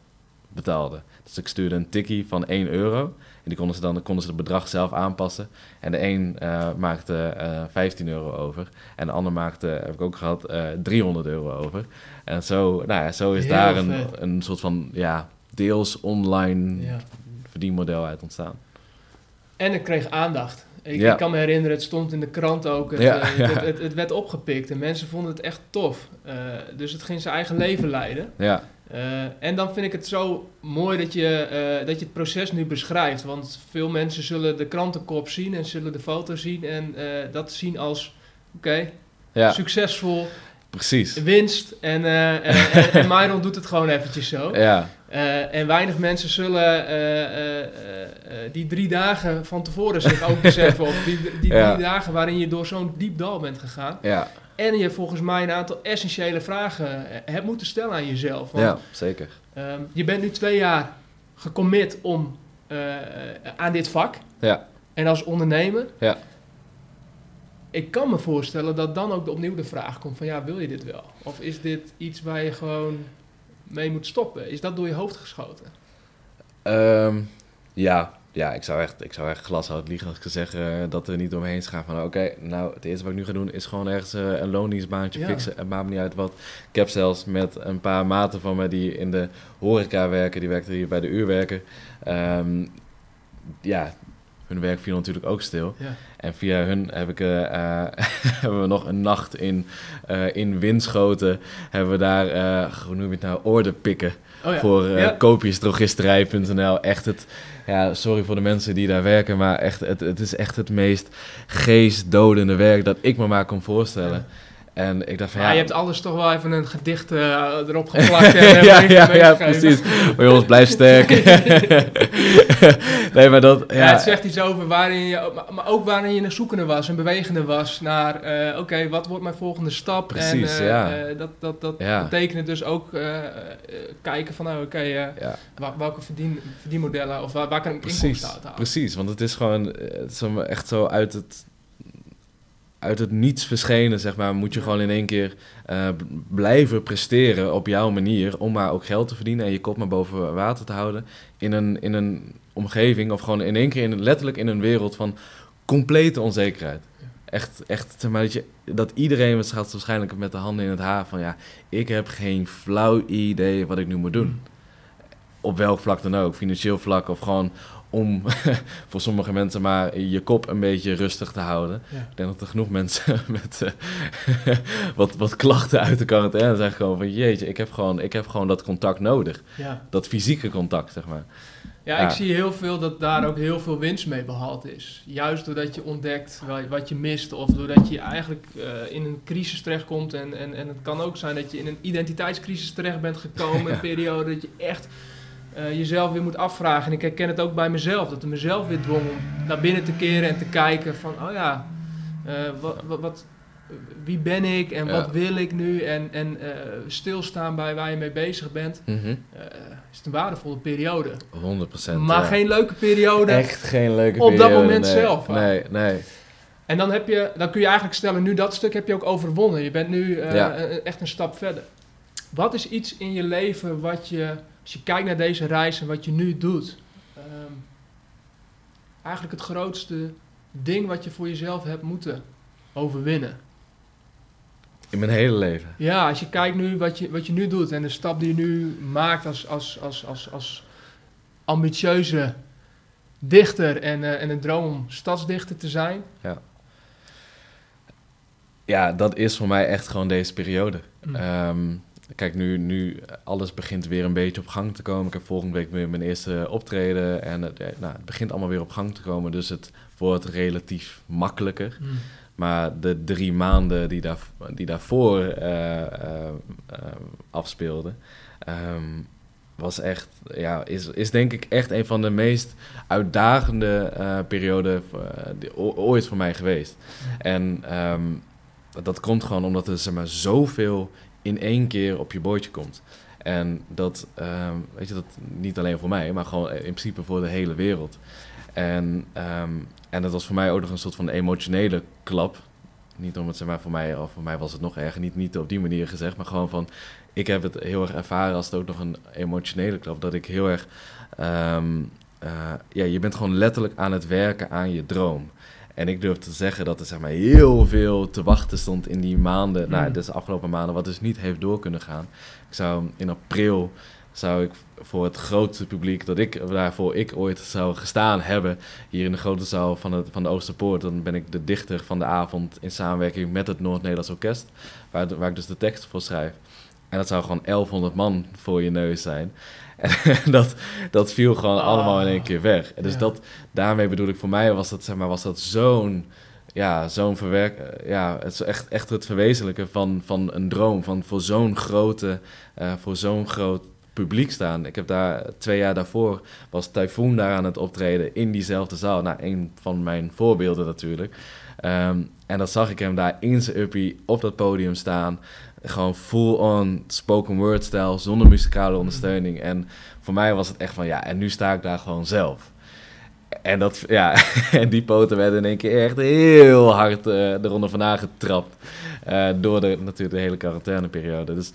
betaalde. Dus ik stuurde een tikkie van 1 euro. En die konden ze dan, konden ze het bedrag zelf aanpassen. En de een uh, maakte uh, eh, 15 euro over. En de ander maakte, heb ik ook gehad, uh, eh, 300 euro over. En zo, nou ja, zo is daar een, een soort van ja, deels online ja. verdienmodel uit ontstaan. En ik kreeg aandacht. Ik, ja. ik, kan me herinneren, het stond in de krant ook. Het, ja, het, het, het, werd opgepikt en mensen vonden het echt tof. dus het ging zijn eigen leven leiden. Ja. Uh, en dan vind ik het zo mooi dat je, uh, dat je het proces nu beschrijft. Want veel mensen zullen de krantenkop zien en zullen de foto zien en uh, dat zien als oké, okay, ja. succesvol. Precies. Winst. En, en, en, en Myron doet het gewoon eventjes zo. Ja. en weinig mensen zullen die drie dagen van tevoren zich ook beseffen. of die, die ja. drie dagen waarin je door zo'n diep dal bent gegaan. Ja. En je volgens mij een aantal essentiële vragen hebt moeten stellen aan jezelf. Want, ja, zeker. Um, je bent nu twee jaar gecommit om, uh, aan dit vak. Ja. En als ondernemer. Ja. Ik kan me voorstellen dat dan ook opnieuw de vraag komt van ja, wil je dit wel? Of is dit iets waar je gewoon mee moet stoppen? Is dat door je hoofd geschoten? Um, ja, ja, ik zou echt, ik zou echt glashout liegen als ik zou zeggen dat er niet omheen gaan van oké, nou het eerste wat ik nu ga doen is gewoon ergens uh, een loningsbaantje ja. fixen. Het maakt me niet uit wat. Ik heb zelfs met een paar maten van me die in de horeca werken, die werken hier bij de uurwerken. Um, ja, hun werk viel natuurlijk ook stil. Ja. En via hun heb ik, uh, hebben we nog een nacht in, uh, in Winschoten. Hebben we daar, hoe noem je het nou, orde pikken. Oh ja. Voor Ja. koopjesdrogisterij.nl. Echt het, ja, sorry voor de mensen die daar werken, maar echt, het, het is echt het meest geestdodende werk dat ik me maar kan voorstellen. En ik dacht van Ja, ja... je hebt alles toch wel even een gedicht eh, erop geplakt. en, ja, ja, ja, precies. Maar jongens, blijf sterk. nee, maar dat... Ja. Ja, het zegt iets over waarin je, maar- ook waarin je een zoekende was, een bewegende was naar, eh, oké, wat wordt mijn volgende stap? Precies, en, eh, ja. dat, dat, dat betekent dus ook kijken van, nou, oké, eh, ja. welke verdien, verdienmodellen of waar, waar kan ik Precies, inkomsten uit halen? precies. Want het is gewoon het is echt zo uit het, uit het niets verschenen, zeg maar. Moet je gewoon in één keer eh, blijven presteren op jouw manier... om maar ook geld te verdienen en je kop maar boven water te houden... in een, in een omgeving of gewoon in één keer in, letterlijk in een wereld van complete onzekerheid. Echt, echt zeg maar, dat, je, dat iedereen gaat waarschijnlijk met de handen in het haar van... ja, ik heb geen flauw idee wat ik nu moet doen op welk vlak dan ook, financieel vlak of gewoon om voor sommige mensen maar je kop een beetje rustig te houden. Ja. Ik denk dat er genoeg mensen met eh, wat, wat klachten uit de quarantaine zeggen gewoon van jeetje, ik heb gewoon, ik heb gewoon dat contact nodig. Ja. Dat fysieke contact, zeg maar. Ja, Ja. ik zie heel veel dat daar ook heel veel winst mee behaald is. Juist doordat je ontdekt wa- wat je mist. Of doordat je eigenlijk eh, in een crisis terechtkomt. En, en, en het kan ook zijn dat je in een identiteitscrisis terecht bent gekomen. Een periode dat je echt eh, jezelf weer moet afvragen. En ik herken het ook bij mezelf. Dat het mezelf weer dwong om naar binnen te keren en te kijken van... Oh ja, eh, wat, wat, wat, wie ben ik en wat wil ik nu? En, en eh, stilstaan bij waar je mee bezig bent. Mhm. is het een waardevolle periode. 100%. Maar ja. geen leuke periode. Echt geen leuke Op dat periode, moment nee. zelf? Nee, nee. En dan, heb je, dan kun je eigenlijk stellen, nu dat stuk heb je ook overwonnen. Je bent nu Ja. echt een stap verder. Wat is iets in je leven wat je, als je kijkt naar deze reis en wat je nu doet, ehm, eigenlijk het grootste ding wat je voor jezelf hebt moeten overwinnen? In mijn hele leven. Ja, als je kijkt nu wat je, wat je nu doet en de stap die je nu maakt als, als, als, als, als ambitieuze dichter en, eh, en een droom om stadsdichter te zijn. Ja, dat is voor mij echt gewoon deze periode. Mm. Ehm, kijk, nu, nu alles begint weer een beetje op gang te komen. Ik heb volgende week weer mijn eerste optreden. En het, eh, nou, het begint allemaal weer op gang te komen. Dus het wordt relatief makkelijker. Mm. Maar de drie maanden die, daar, die daarvoor eh, eh, eh, afspeelden, ehm, was echt, ja, is, is denk ik echt een van de meest uitdagende eh, perioden die ooit voor mij geweest. En ehm, dat komt gewoon omdat er zeg maar, zoveel in één keer op je boordje komt. En dat, ehm, weet je, dat niet alleen voor mij, maar gewoon in principe voor de hele wereld. En, ehm, en dat was voor mij ook nog een soort van emotionele klap. Niet om het, zeg maar, voor mij, of voor mij was het nog erger, niet, niet op die manier gezegd, maar gewoon van, ik heb het heel erg ervaren als het ook nog een emotionele klap, dat ik heel erg, ehm, eh, ja, je bent gewoon letterlijk aan het werken aan je droom. En ik durf te zeggen dat er zeg maar, heel veel te wachten stond in die maanden, nou, Mm. dus de afgelopen maanden, wat dus niet heeft door kunnen gaan. Ik zou in april zou ik voor het grootste publiek dat ik waarvoor ik ooit zou gestaan hebben hier in de grote zaal van, het, van de Oosterpoort, dan ben ik de dichter van de avond in samenwerking met het Noord-Nederlands Orkest, waar, waar ik dus de tekst voor schrijf. En dat zou gewoon 1100 man voor je neus zijn. En dat, dat viel gewoon Ah. allemaal in één keer weg. En dus Ja. dat, daarmee bedoel ik, voor mij was dat, zeg maar, was dat zo'n ja, zo'n verwerk, eh, ja, het is echt, echt het verwezenlijken van, van een droom, van voor zo'n grote, eh, voor zo'n groot publiek staan. Ik heb daar twee jaar daarvoor was Typhoon daar aan het optreden in diezelfde zaal. Nou, een van mijn voorbeelden natuurlijk. Ehm, en dan zag ik hem daar in zijn uppie op dat podium staan. Gewoon full-on spoken word stijl, zonder muzikale ondersteuning. En voor mij was het echt van, ja, en nu sta ik daar gewoon zelf. En, dat, ja, en die poten werden in één keer echt heel hard eh eronder vandaan getrapt. eh, door de, natuurlijk de hele quarantaineperiode. Dus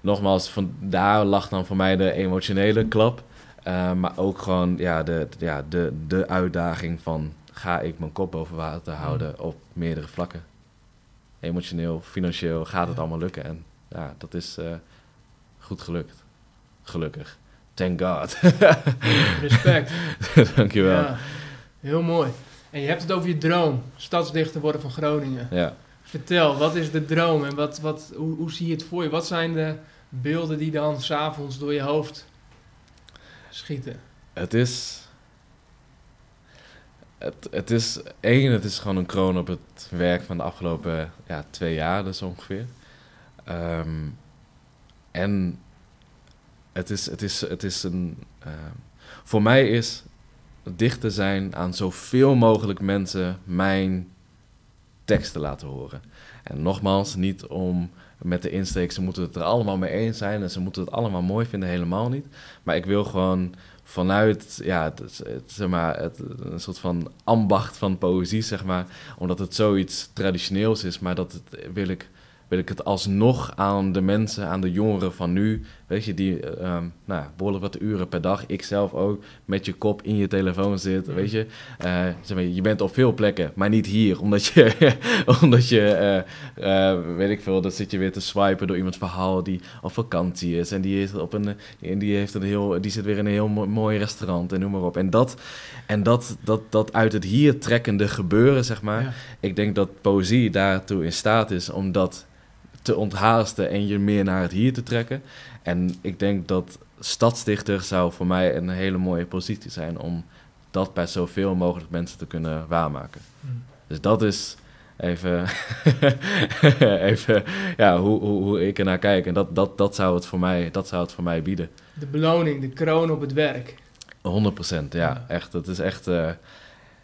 nogmaals, van daar lag dan voor mij de emotionele klap. Eh, maar ook gewoon ja, de, ja, de, de uitdaging van... ga ik mijn kop boven water houden op meerdere vlakken? Emotioneel, financieel, gaat het allemaal lukken? En ja, dat is eh, goed gelukt. Gelukkig. Thank God. Respect. Dankjewel. Ja, heel mooi. En je hebt het over je droom, stadsdichter worden van Groningen. Ja. Vertel, wat is de droom en wat, wat, hoe, hoe zie je het voor je? Wat zijn de beelden die dan s'avonds door je hoofd schieten? Het is. Het, het is één, het is gewoon een kroon op het werk van de afgelopen ja, twee jaar, dus ongeveer. Ehm, en het is, het is, het is een. ehm, voor mij is dicht te zijn aan zoveel mogelijk mensen mijn tekst te laten horen. En nogmaals, niet om met de insteek, ze moeten het er allemaal mee eens zijn en ze moeten het allemaal mooi vinden, helemaal niet. Maar ik wil gewoon vanuit, ja, het, zeg maar, het, een soort van ambacht van poëzie, zeg maar, omdat het zoiets traditioneels is, maar dat het, wil ik wil ik het alsnog aan de mensen, aan de jongeren van nu, weet je, die ehm, nou, behoorlijk wat uren per dag, ik zelf ook, met je kop in je telefoon zit, weet je. Eh, zeg maar, je bent op veel plekken, maar niet hier, omdat je, omdat je eh, eh, weet ik veel, dan zit je weer te swipen door iemands verhaal die op vakantie is en die, is op een, en die, heeft een heel, die zit weer in een heel mo- mooi restaurant en noem maar op. En dat, en dat, dat, dat uit het hier trekkende gebeuren, zeg maar, Ja. ik denk dat poëzie daartoe in staat is om dat te onthaasten en je meer naar het hier te trekken. En ik denk dat stadsdichter zou voor mij een hele mooie positie zijn om dat bij zoveel mogelijk mensen te kunnen waarmaken. Mm. Dus dat is even, even ja, hoe, hoe, hoe ik ernaar kijk. En dat, dat, dat, zou het voor mij, dat zou het voor mij bieden. De beloning, de kroon op het werk. 100 procent, ja, Ja. echt. Het is echt, eh,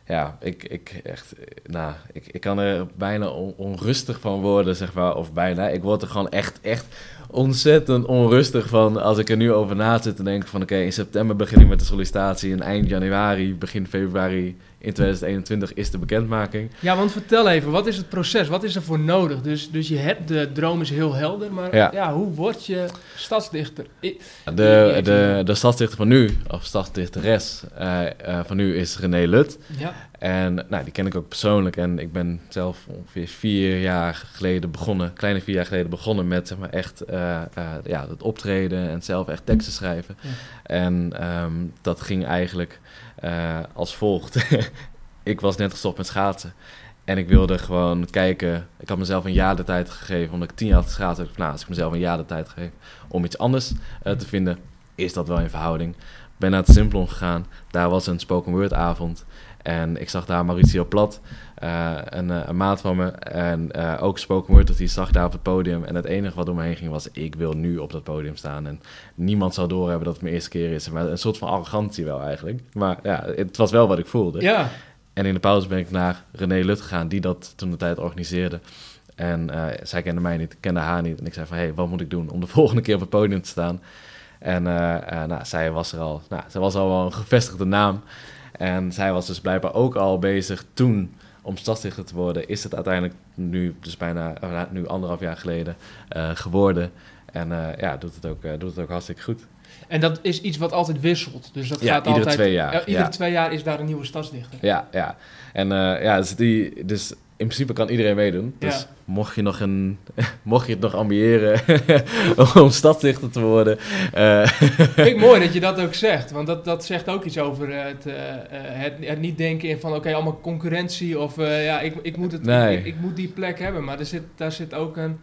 ja, ik, ik, echt, nou, ik, ik kan er bijna on- onrustig van worden, zeg maar, of bijna. Ik word er gewoon echt, echt ontzettend onrustig van als ik er nu over na zit en denk van, oké, in september begin ik met de sollicitatie en eind januari, begin februari in 2021 is de bekendmaking. Ja, want vertel even, wat is het proces? Wat is er voor nodig? Dus, dus je hebt, de droom is heel helder, maar ja. Ja. hoe word je stadsdichter? I- De, de, de stadsdichter van nu, of stadsdichteres eh, eh, van nu, is René Lut. Ja, En nou, die ken ik ook persoonlijk. En ik ben zelf ongeveer vier jaar geleden begonnen, kleine vier jaar geleden begonnen met zeg maar, echt eh, ja, het optreden en zelf echt teksten schrijven. Ja. En ehm, dat ging eigenlijk eh, als volgt. ik was net gestopt met schaatsen. En ik wilde gewoon kijken. Ik had mezelf een jaar de tijd gegeven, omdat ik tien jaar had ik, Nou, als ik mezelf een jaar de tijd geef om iets anders eh, te vinden, is dat wel in verhouding. Ben naar het Simplon gegaan. Daar was een spoken word avond. En ik zag daar Mauricio Plat, eh, een, een maat van me. En eh, ook spoken word, dat hij zag daar op het podium. En het enige wat door me heen ging was, ik wil nu op dat podium staan. En niemand zal doorhebben dat het mijn eerste keer is. Maar een soort van arrogantie wel eigenlijk. Maar ja, het was wel wat ik voelde. ja. En in de pauze ben ik naar René Lut gegaan, die dat toen de tijd organiseerde. En eh, zij kende mij niet, kende haar niet. En ik zei van, hé, hey, wat moet ik doen om de volgende keer op het podium te staan? En nou, zij was er al, nou, zij was al wel een gevestigde naam. En zij was dus blijkbaar ook al bezig toen om stadsdichter te worden. Is het uiteindelijk nu, dus bijna eh, nou, nu anderhalf jaar geleden, eh, geworden. En eh, ja, doet het, ook, doet het ook hartstikke goed. En dat is iets wat altijd wisselt. Dus dat Ja, gaat iedere altijd... twee jaar, Ja, iedere ja. twee jaar is daar een nieuwe stadsdichter. Ja, ja. En ja, dus, die, dus in principe kan iedereen meedoen. Dus Ja. mocht, je nog een, mocht je het nog ambiëren om stadsdichter te worden. eh, Vind ik mooi dat je dat ook zegt. Want dat, dat zegt ook iets over eh, het, eh, eh, het, het niet denken in van... oké, allemaal concurrentie of ja, ik, ik, moet het, Nee. ik, ik moet die plek hebben. Maar er zit, daar zit ook een...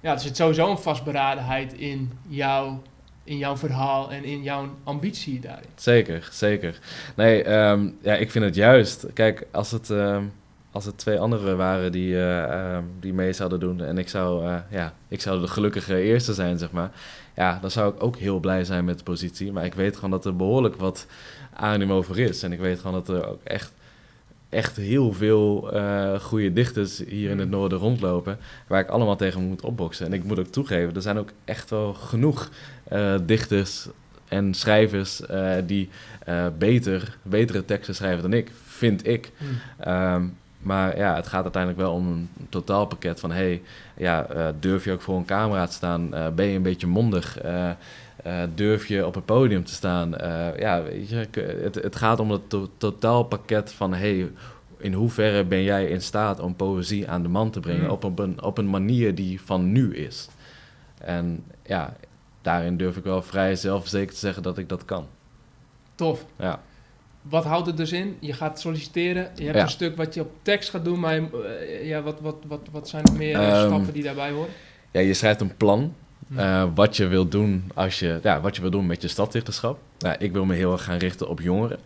Ja, er zit sowieso een vastberadenheid in, jou, in jouw verhaal en in jouw ambitie daarin. zeker, zeker. Nee, ehm, ja, ik vind het juist. Kijk, als het, ehm, als het twee anderen waren die, eh, ehm, die mee zouden doen... en ik zou, eh, ja, ik zou de gelukkige eerste zijn, zeg maar... ja, dan zou ik ook heel blij zijn met de positie. Maar ik weet gewoon dat er behoorlijk wat animo voor is. En ik weet gewoon dat er ook echt, echt heel veel eh goede dichters hier in het noorden rondlopen... waar ik allemaal tegen moet opboksen. En ik moet ook toegeven, er zijn ook echt wel genoeg dichters en schrijvers... die beter, betere teksten schrijven dan ik, vind ik. Ehm, maar ja, het gaat uiteindelijk wel om een totaalpakket van... hey, ja, eh, durf je ook voor een camera te staan? Eh, ben je een beetje mondig? Eh, durf je op een podium te staan? Ja, weet je, het, het gaat om het to- totaalpakket van... hey, in hoeverre ben jij in staat om poëzie aan de man te brengen... Mm. op, een, op een manier die van nu is? En ja, daarin durf ik wel vrij zelfverzekerd te zeggen dat ik dat kan. Tof. Ja. Wat houdt het dus in? Je gaat solliciteren. Je hebt Ja. een stuk wat je op tekst gaat doen. Maar je- eh, ja, wat, wat, wat, wat zijn er meer eh, Ehm, stappen die daarbij horen? Ja, je schrijft een plan. Hm. eh, wat je wil doen als je, ja, wat je wil doen met je stadsdichterschap. Nou, ik wil me heel erg gaan richten op jongeren.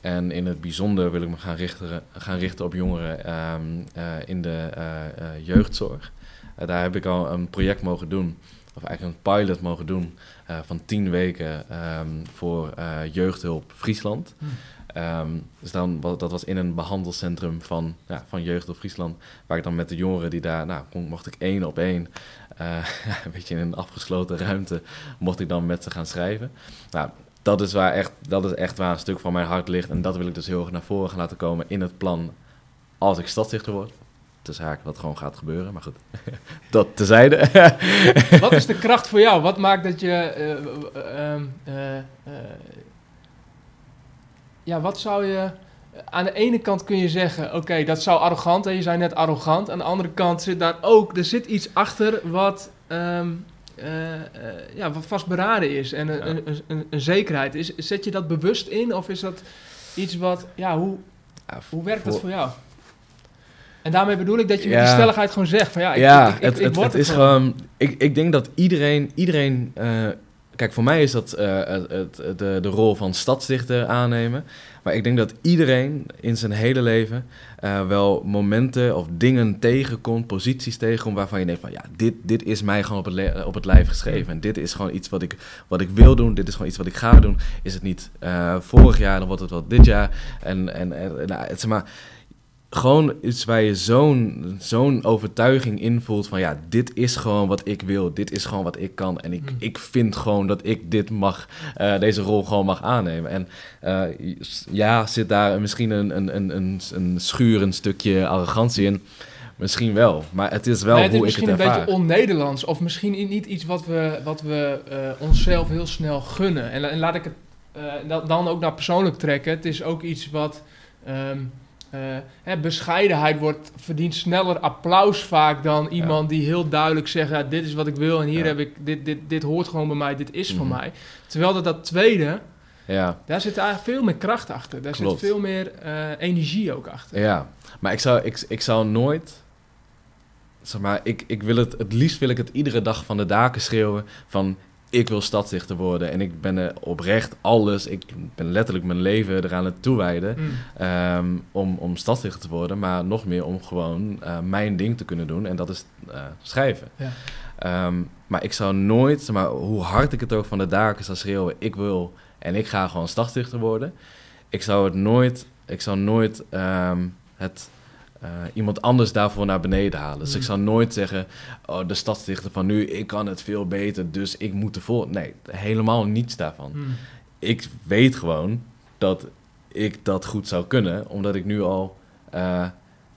En in het bijzonder wil ik me gaan richten, gaan richten op jongeren ehm, eh, in de jeugdzorg. Daar heb ik al een project mogen doen, of eigenlijk een pilot mogen doen, eh, van tien weken ehm, voor eh, jeugdhulp Friesland. Hm. Ehm, dus dan, dat was in een behandelcentrum van, ja, van Jeugd op Friesland. Waar ik dan met de jongeren die daar, nou, kon, mocht ik één op één, eh, een beetje in een afgesloten ruimte, mocht ik dan met ze gaan schrijven. Nou, dat is, waar echt, dat is echt waar een stuk van mijn hart ligt. En dat wil ik dus heel erg naar voren gaan laten komen in het plan als ik stadsdichter word. Haak wat gewoon gaat gebeuren, maar goed. dat tezijde. Wat is de kracht voor jou? Wat maakt dat je. eh, eh, ehm, eh, ja, wat zou je. Aan de ene kant kun je zeggen: oké, dat zou arrogant. Hè? Je zei net arrogant. Aan de andere kant zit daar ook. Er zit iets achter wat. ehm, eh, eh, ja, wat vastberaden is en een, Ja. een, een, een zekerheid. Is, zet je dat bewust in of is dat iets wat. Ja, hoe, Ja, hoe werkt dat voor- voor jou? En daarmee bedoel ik dat je met die stelligheid gewoon zegt: van ja, ik, ja, ik, ik, het, ik het, word het is gewoon. Ik, ik denk dat iedereen. iedereen eh, kijk, voor mij is dat eh, het, de, de rol van stadsdichter aannemen. Maar ik denk dat iedereen in zijn hele leven eh, wel momenten of dingen tegenkomt, posities tegenkomt waarvan je denkt van ja, dit, dit is mij gewoon op het, op het lijf geschreven. En dit is gewoon iets wat ik, wat ik wil doen, dit is gewoon iets wat ik ga doen. Is het niet vorig jaar, dan wordt het wel dit jaar. En, en, en nou, het, zeg maar, gewoon iets waar je zo'n zo'n overtuiging in voelt van ja, dit is gewoon wat ik wil, dit is gewoon wat ik kan en ik, Mm. ik vind gewoon dat ik dit mag, eh, deze rol gewoon mag aannemen. En eh, ja, zit daar misschien een, een, een, een, een schurend stukje arrogantie in? Misschien wel, maar het is wel Nee, het is hoe ik misschien het een ervaar. beetje on-Nederlands. Of misschien niet iets wat we, wat we eh, onszelf heel snel gunnen. En, la- en laat ik het da- dan ook naar persoonlijk trekken. Het is ook iets wat... ehm, hè, bescheidenheid wordt, verdient sneller applaus vaak dan iemand die heel duidelijk zegt... Ja, dit is wat ik wil en hier Ja. heb ik... Dit, dit, dit hoort gewoon bij mij, dit is van Mhm. mij. Terwijl dat, dat tweede, Ja, daar zit eigenlijk veel meer kracht achter. Daar Klopt. zit veel meer eh, energie ook achter. ja. Maar ik zou, ik, ik zou nooit... Zeg maar, ik, ik wil het, het liefst wil ik het iedere dag van de daken schreeuwen van... Ik wil stadsdichter worden en ik ben er oprecht alles... Ik ben letterlijk mijn leven eraan het toewijden... Mm. Ehm, om, om stadsdichter te worden, maar nog meer om gewoon eh, mijn ding te kunnen doen. En dat is eh, schrijven. Ja. Ehm, maar ik zou nooit, maar, hoe hard ik het ook van de daken zou schreeuwen, ik wil en ik ga gewoon stadsdichter worden. Ik zou het nooit, ik zou nooit ehm, het, eh, iemand anders daarvoor naar beneden halen. Dus Mm. ik zou nooit zeggen, oh, de stadsdichter van nu, ik kan het veel beter, dus ik moet ervoor. Nee, helemaal niets daarvan Mm. ik weet gewoon dat ik dat goed zou kunnen, omdat ik nu al eh,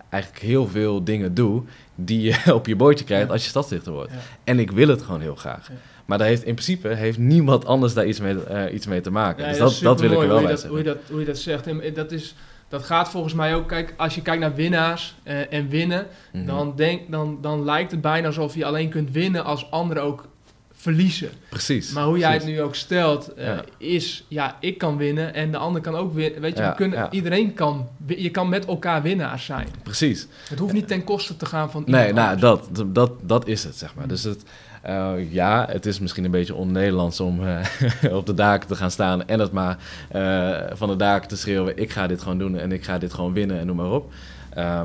eigenlijk heel veel dingen doe die je op je bordje krijgt Ja. als je stadsdichter wordt. Ja. En ik wil het gewoon heel graag. Ja. Maar daar heeft in principe heeft niemand anders daar iets mee, eh, iets mee te maken. Dus dat, dat wil ik er wel bij hoe je dat, hoe, je zeggen. dat, hoe je dat zegt. En dat, is, dat gaat volgens mij ook, kijk, als je kijkt naar winnaars eh, en winnen, Mhm. dan, denk, dan, dan lijkt het bijna alsof je alleen kunt winnen als anderen ook verliezen. Precies. Maar hoe jij het nu ook stelt, eh, Ja. is, ja, ik kan winnen en de ander kan ook winnen. Weet je, Ja, we kunnen, ja. iedereen kan, je kan met elkaar winnaars zijn. Precies. Het hoeft niet ten koste te gaan van Nee, nou, anders. dat, dat, dat is het, zeg maar. Dus het, eh, ja, het is misschien een beetje on-Nederlands om eh, op de daken te gaan staan en het maar eh, van de daken te schreeuwen: ik ga dit gewoon doen en ik ga dit gewoon winnen en noem maar op.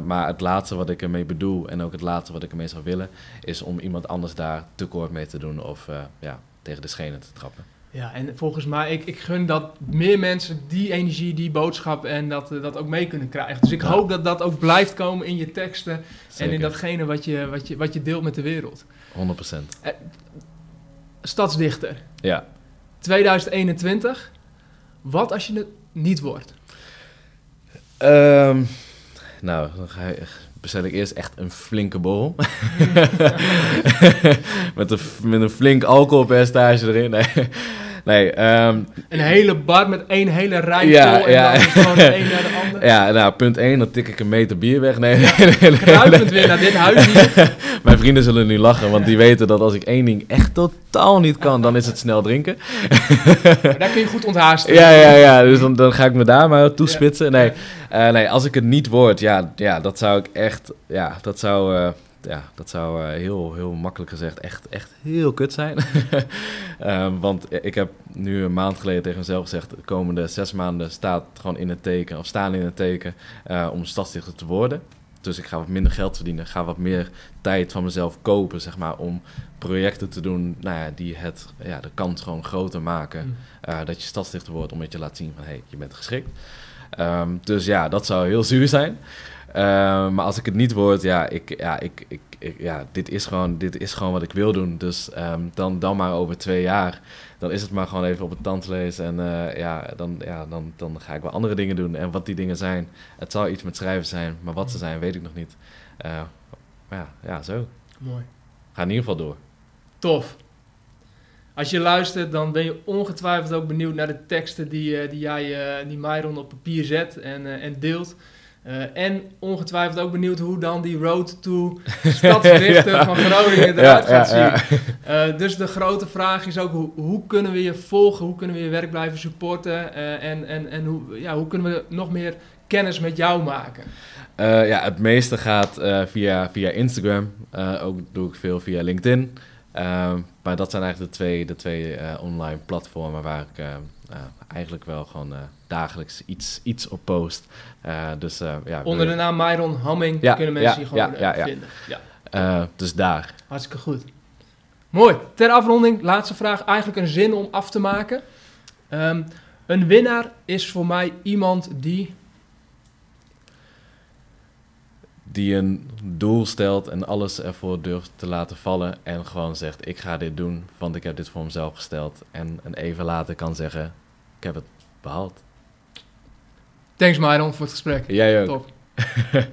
Maar het laatste wat ik ermee bedoel en ook het laatste wat ik ermee zou willen, is om iemand anders daar tekort mee te doen of ja, tegen de schenen te trappen. Ja, en volgens mij, ik, ik gun dat meer mensen die energie, die boodschap en dat, eh, dat ook mee kunnen krijgen. Dus ik Ja. hoop dat dat ook blijft komen in je teksten en in datgene wat je, wat, je, wat je deelt met de wereld. 100%. Stadsdichter, Ja. 2021. Wat als je het niet wordt? Ehm, nou, dan ga je, bestel ik eerst echt een flinke borrel. met, een, met een flink alcoholpercentage erin. Nee, nee ehm, Een hele bar met één hele rij Ja, vol en ja. dan een naar de ja, nou, punt 1, dan tik ik een meter bier weg. Nee, nee, nee, weer naar dit huis hier. Mijn vrienden zullen nu lachen, want die weten dat als ik één ding echt totaal niet kan, dan is het snel drinken. Maar daar kun je goed onthaasten. Ja, ja, ja. Dus dan, dan ga ik me daar maar toespitsen. Nee, eh, nee, als ik het niet word, ja, ja, dat zou ik echt, ja, dat zou, eh, ja, dat zou eh, heel, heel makkelijk gezegd echt, echt heel kut zijn. Ehm, want ik heb nu een maand geleden tegen mezelf gezegd, de komende zes maanden staat gewoon in het teken, of staan in het teken, eh, om stadsdichter te worden. Dus ik ga wat minder geld verdienen, ga wat meer tijd van mezelf kopen, zeg maar, om projecten te doen nou ja, die het, ja, de kans gewoon groter maken. Mm. Eh, dat je stadsdichter wordt, omdat je laat zien van, hé, hey, je bent geschikt. Ehm, dus ja, dat zou heel zuur zijn. Ehm, maar als ik het niet word, ja, ik, ja, ik, ik, ik- ja dit, is gewoon, dit is gewoon wat ik wil doen. Dus ehm, dan, dan maar over twee jaar, dan is het maar gewoon even op het tandvlees. En eh, ja, dan, ja dan, dan ga ik wel andere dingen doen. En wat die dingen zijn, het zal iets met schrijven zijn. Maar wat ze zijn, weet ik nog niet. Eh, maar ja, ja, zo. Mooi. Ga in ieder geval door. Tof. Als je luistert, dan ben je ongetwijfeld ook benieuwd naar de teksten die, eh, die, jij, eh, die Myron op papier zet en, eh, en deelt. Eh, en ongetwijfeld ook benieuwd hoe dan die road to stadsdichter Ja. van Groningen eruit Ja, gaat ja, zien. Eh, dus de grote vraag is ook, hoe, hoe kunnen we je volgen? Hoe kunnen we je werk blijven supporten? Eh, en en, en hoe, ja, hoe kunnen we nog meer kennis met jou maken? Ja, het meeste gaat via, via Instagram. Ook doe ik veel via LinkedIn. Maar dat zijn eigenlijk de twee, de twee online platformen waar ik eh, eigenlijk wel gewoon eh, dagelijks iets, iets op post. Eh, dus, ja, Onder de naam Myron Hamming Ja, kunnen mensen je gewoon ja, vinden. Ja. dus daar. Hartstikke goed. Mooi. Ter afronding, laatste vraag. Eigenlijk een zin om af te maken. Ehm, een winnaar is voor mij iemand die... die een doel stelt en alles ervoor durft te laten vallen en gewoon zegt, ik ga dit doen, want ik heb dit voor mezelf gesteld. En, en even later kan zeggen, ik heb het behaald. Thanks Myron voor het gesprek. Jij ook. Top.